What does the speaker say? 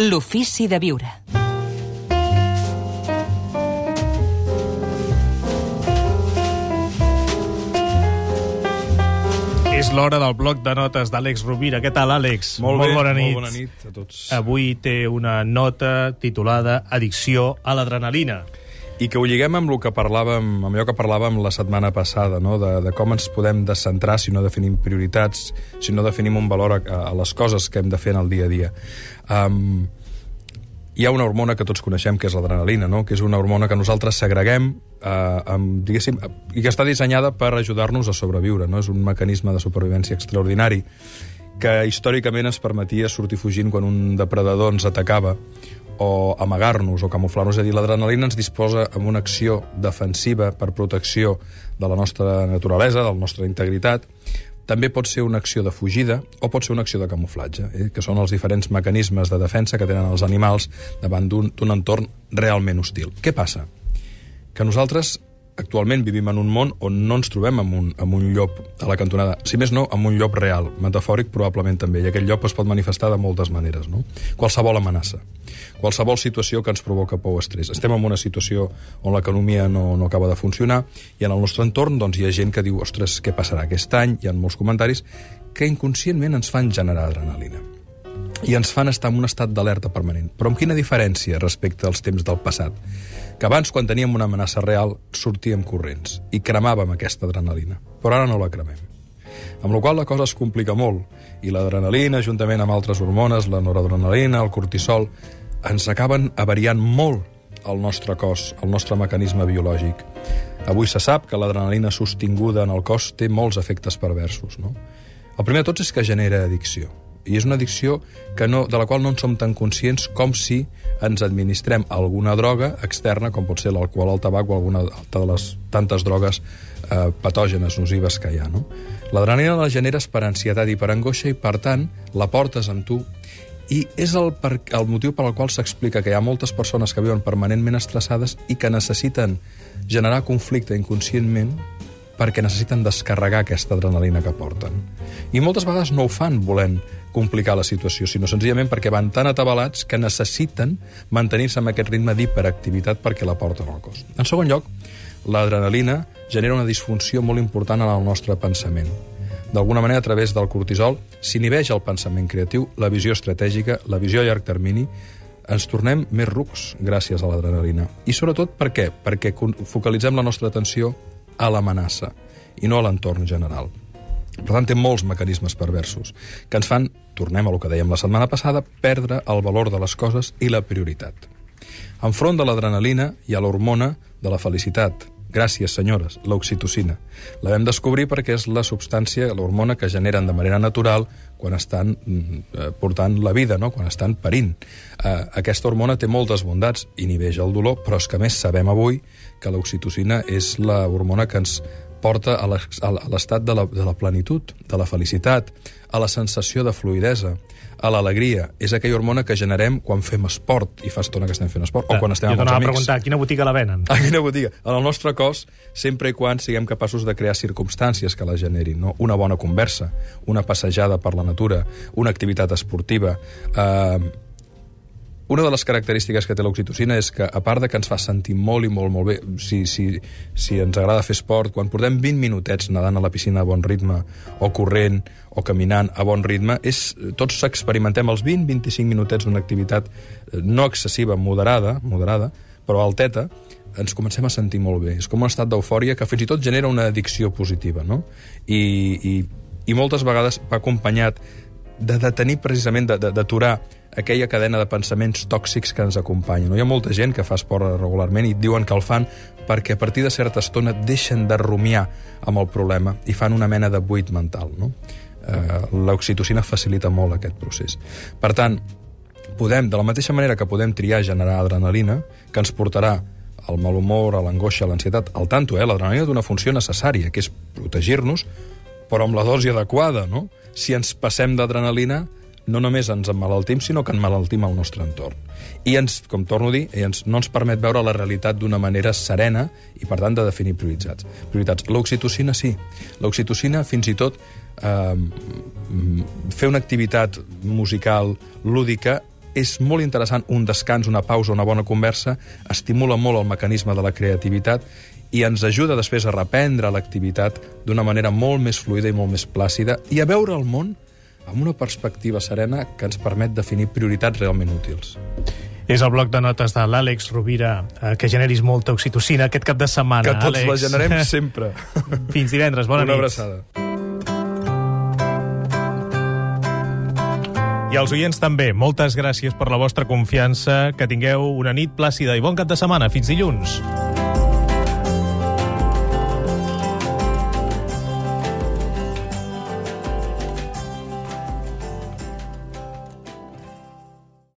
L'ofici de viure. És l'hora del bloc de notes d'Àlex Rovira. Què tal, Àlex? Molt, bé, bona nit. molt bona nit a tots. Avui té una nota titulada Addicció a l'adrenalina. I que ho lliguem amb, el que parlàvem, amb allò que parlàvem la setmana passada, no? de, de com ens podem descentrar si no definim prioritats, si no definim un valor a, a les coses que hem de fer en el dia a dia. Um, hi ha una hormona que tots coneixem, que és l'adrenalina, no? que és una hormona que nosaltres segreguem eh, amb, diguéssim, i que està dissenyada per ajudar-nos a sobreviure. No? És un mecanisme de supervivència extraordinari que històricament ens permetia sortir fugint quan un depredador ens atacava o amagar-nos o camuflar-nos. És a dir, l'adrenalina ens disposa amb una acció defensiva per protecció de la nostra naturalesa, de la nostra integritat, també pot ser una acció de fugida o pot ser una acció de camuflatge, eh? que són els diferents mecanismes de defensa que tenen els animals davant d'un entorn realment hostil. Què passa? Que nosaltres actualment vivim en un món on no ens trobem amb un, amb un llop a la cantonada. Si més no, amb un llop real, metafòric probablement també, i aquest llop es pot manifestar de moltes maneres. No? Qualsevol amenaça, qualsevol situació que ens provoca por o estrès. Estem en una situació on l'economia no, no acaba de funcionar i en el nostre entorn doncs, hi ha gent que diu ostres, què passarà aquest any? Hi ha molts comentaris que inconscientment ens fan generar adrenalina i ens fan estar en un estat d'alerta permanent. Però amb quina diferència respecte als temps del passat? Que abans, quan teníem una amenaça real, sortíem corrents i cremàvem aquesta adrenalina. Però ara no la cremem. Amb la qual la cosa es complica molt i l'adrenalina, juntament amb altres hormones, la noradrenalina, el cortisol, ens acaben avariant molt el nostre cos, el nostre mecanisme biològic. Avui se sap que l'adrenalina sostinguda en el cos té molts efectes perversos. No? El primer de tots és que genera addicció i és una addicció que no, de la qual no en som tan conscients com si ens administrem alguna droga externa, com pot ser l'alcohol, el tabac o alguna de les tantes drogues eh, patògenes, nocives que hi ha. No? L'adrenalina la generes per ansietat i per angoixa i, per tant, la portes amb tu i és el, per, el motiu per al qual s'explica que hi ha moltes persones que viuen permanentment estressades i que necessiten generar conflicte inconscientment perquè necessiten descarregar aquesta adrenalina que porten. I moltes vegades no ho fan volent complicar la situació, sinó senzillament perquè van tan atabalats que necessiten mantenir-se amb aquest ritme d'hiperactivitat perquè la porten al cos. En segon lloc, l'adrenalina genera una disfunció molt important en el nostre pensament. D'alguna manera, a través del cortisol, s'inhibeix el pensament creatiu, la visió estratègica, la visió a llarg termini, ens tornem més rucs gràcies a l'adrenalina. I sobretot per què? Perquè focalitzem la nostra atenció a l'amenaça i no a l'entorn general. Per tant, té molts mecanismes perversos que ens fan, tornem a lo que dèiem la setmana passada, perdre el valor de les coses i la prioritat. Enfront de l'adrenalina hi ha l'hormona de la felicitat. Gràcies, senyores, l'oxitocina. La vam descobrir perquè és la substància, l'hormona que generen de manera natural quan estan eh, portant la vida, no? quan estan parint. Eh, aquesta hormona té moltes bondats, inhibeix el dolor, però és que més sabem avui que l'oxitocina és la hormona que ens porta a l'estat de, la, de la plenitud, de la felicitat, a la sensació de fluidesa, a l'alegria. És aquella hormona que generem quan fem esport, i fa estona que estem fent esport, o quan estem amb els amics. a preguntar, a quina botiga la venen? A quina botiga? En el nostre cos, sempre i quan siguem capaços de crear circumstàncies que la generin, no? Una bona conversa, una passejada per la natura, una activitat esportiva, eh, una de les característiques que té l'oxitocina és que, a part de que ens fa sentir molt i molt, molt bé, si, si, si ens agrada fer esport, quan portem 20 minutets nedant a la piscina a bon ritme, o corrent, o caminant a bon ritme, és, tots experimentem els 20-25 minutets d'una activitat eh, no excessiva, moderada, moderada, però alteta, ens comencem a sentir molt bé. És com un estat d'eufòria que fins i tot genera una addicció positiva, no? I, i, i moltes vegades va acompanyat de detenir precisament, d'aturar aquella cadena de pensaments tòxics que ens acompanya. No? Hi ha molta gent que fa esport regularment i diuen que el fan perquè a partir de certa estona deixen de rumiar amb el problema i fan una mena de buit mental. No? Eh, L'oxitocina facilita molt aquest procés. Per tant, podem, de la mateixa manera que podem triar generar adrenalina, que ens portarà al mal humor, a l'angoixa, a l'ansietat, al tanto, eh? l'adrenalina d'una funció necessària, que és protegir-nos, però amb la dosi adequada, no? Si ens passem d'adrenalina, no només ens emmalaltim, sinó que emmalaltim el nostre entorn. I ens, com torno a dir, ens, no ens permet veure la realitat d'una manera serena i, per tant, de definir prioritats. prioritats. L'oxitocina sí. L'oxitocina, fins i tot, eh, fer una activitat musical lúdica és molt interessant un descans, una pausa, una bona conversa, estimula molt el mecanisme de la creativitat i ens ajuda després a reprendre l'activitat d'una manera molt més fluida i molt més plàcida i a veure el món amb una perspectiva serena que ens permet definir prioritats realment útils. És el bloc de notes de l'Àlex Rovira, eh, que generis molta oxitocina aquest cap de setmana. Que tots Àlex. la generem sempre. Fins divendres, bona una nit. abraçada. I als oients també, moltes gràcies per la vostra confiança, que tingueu una nit plàcida i bon cap de setmana. Fins dilluns.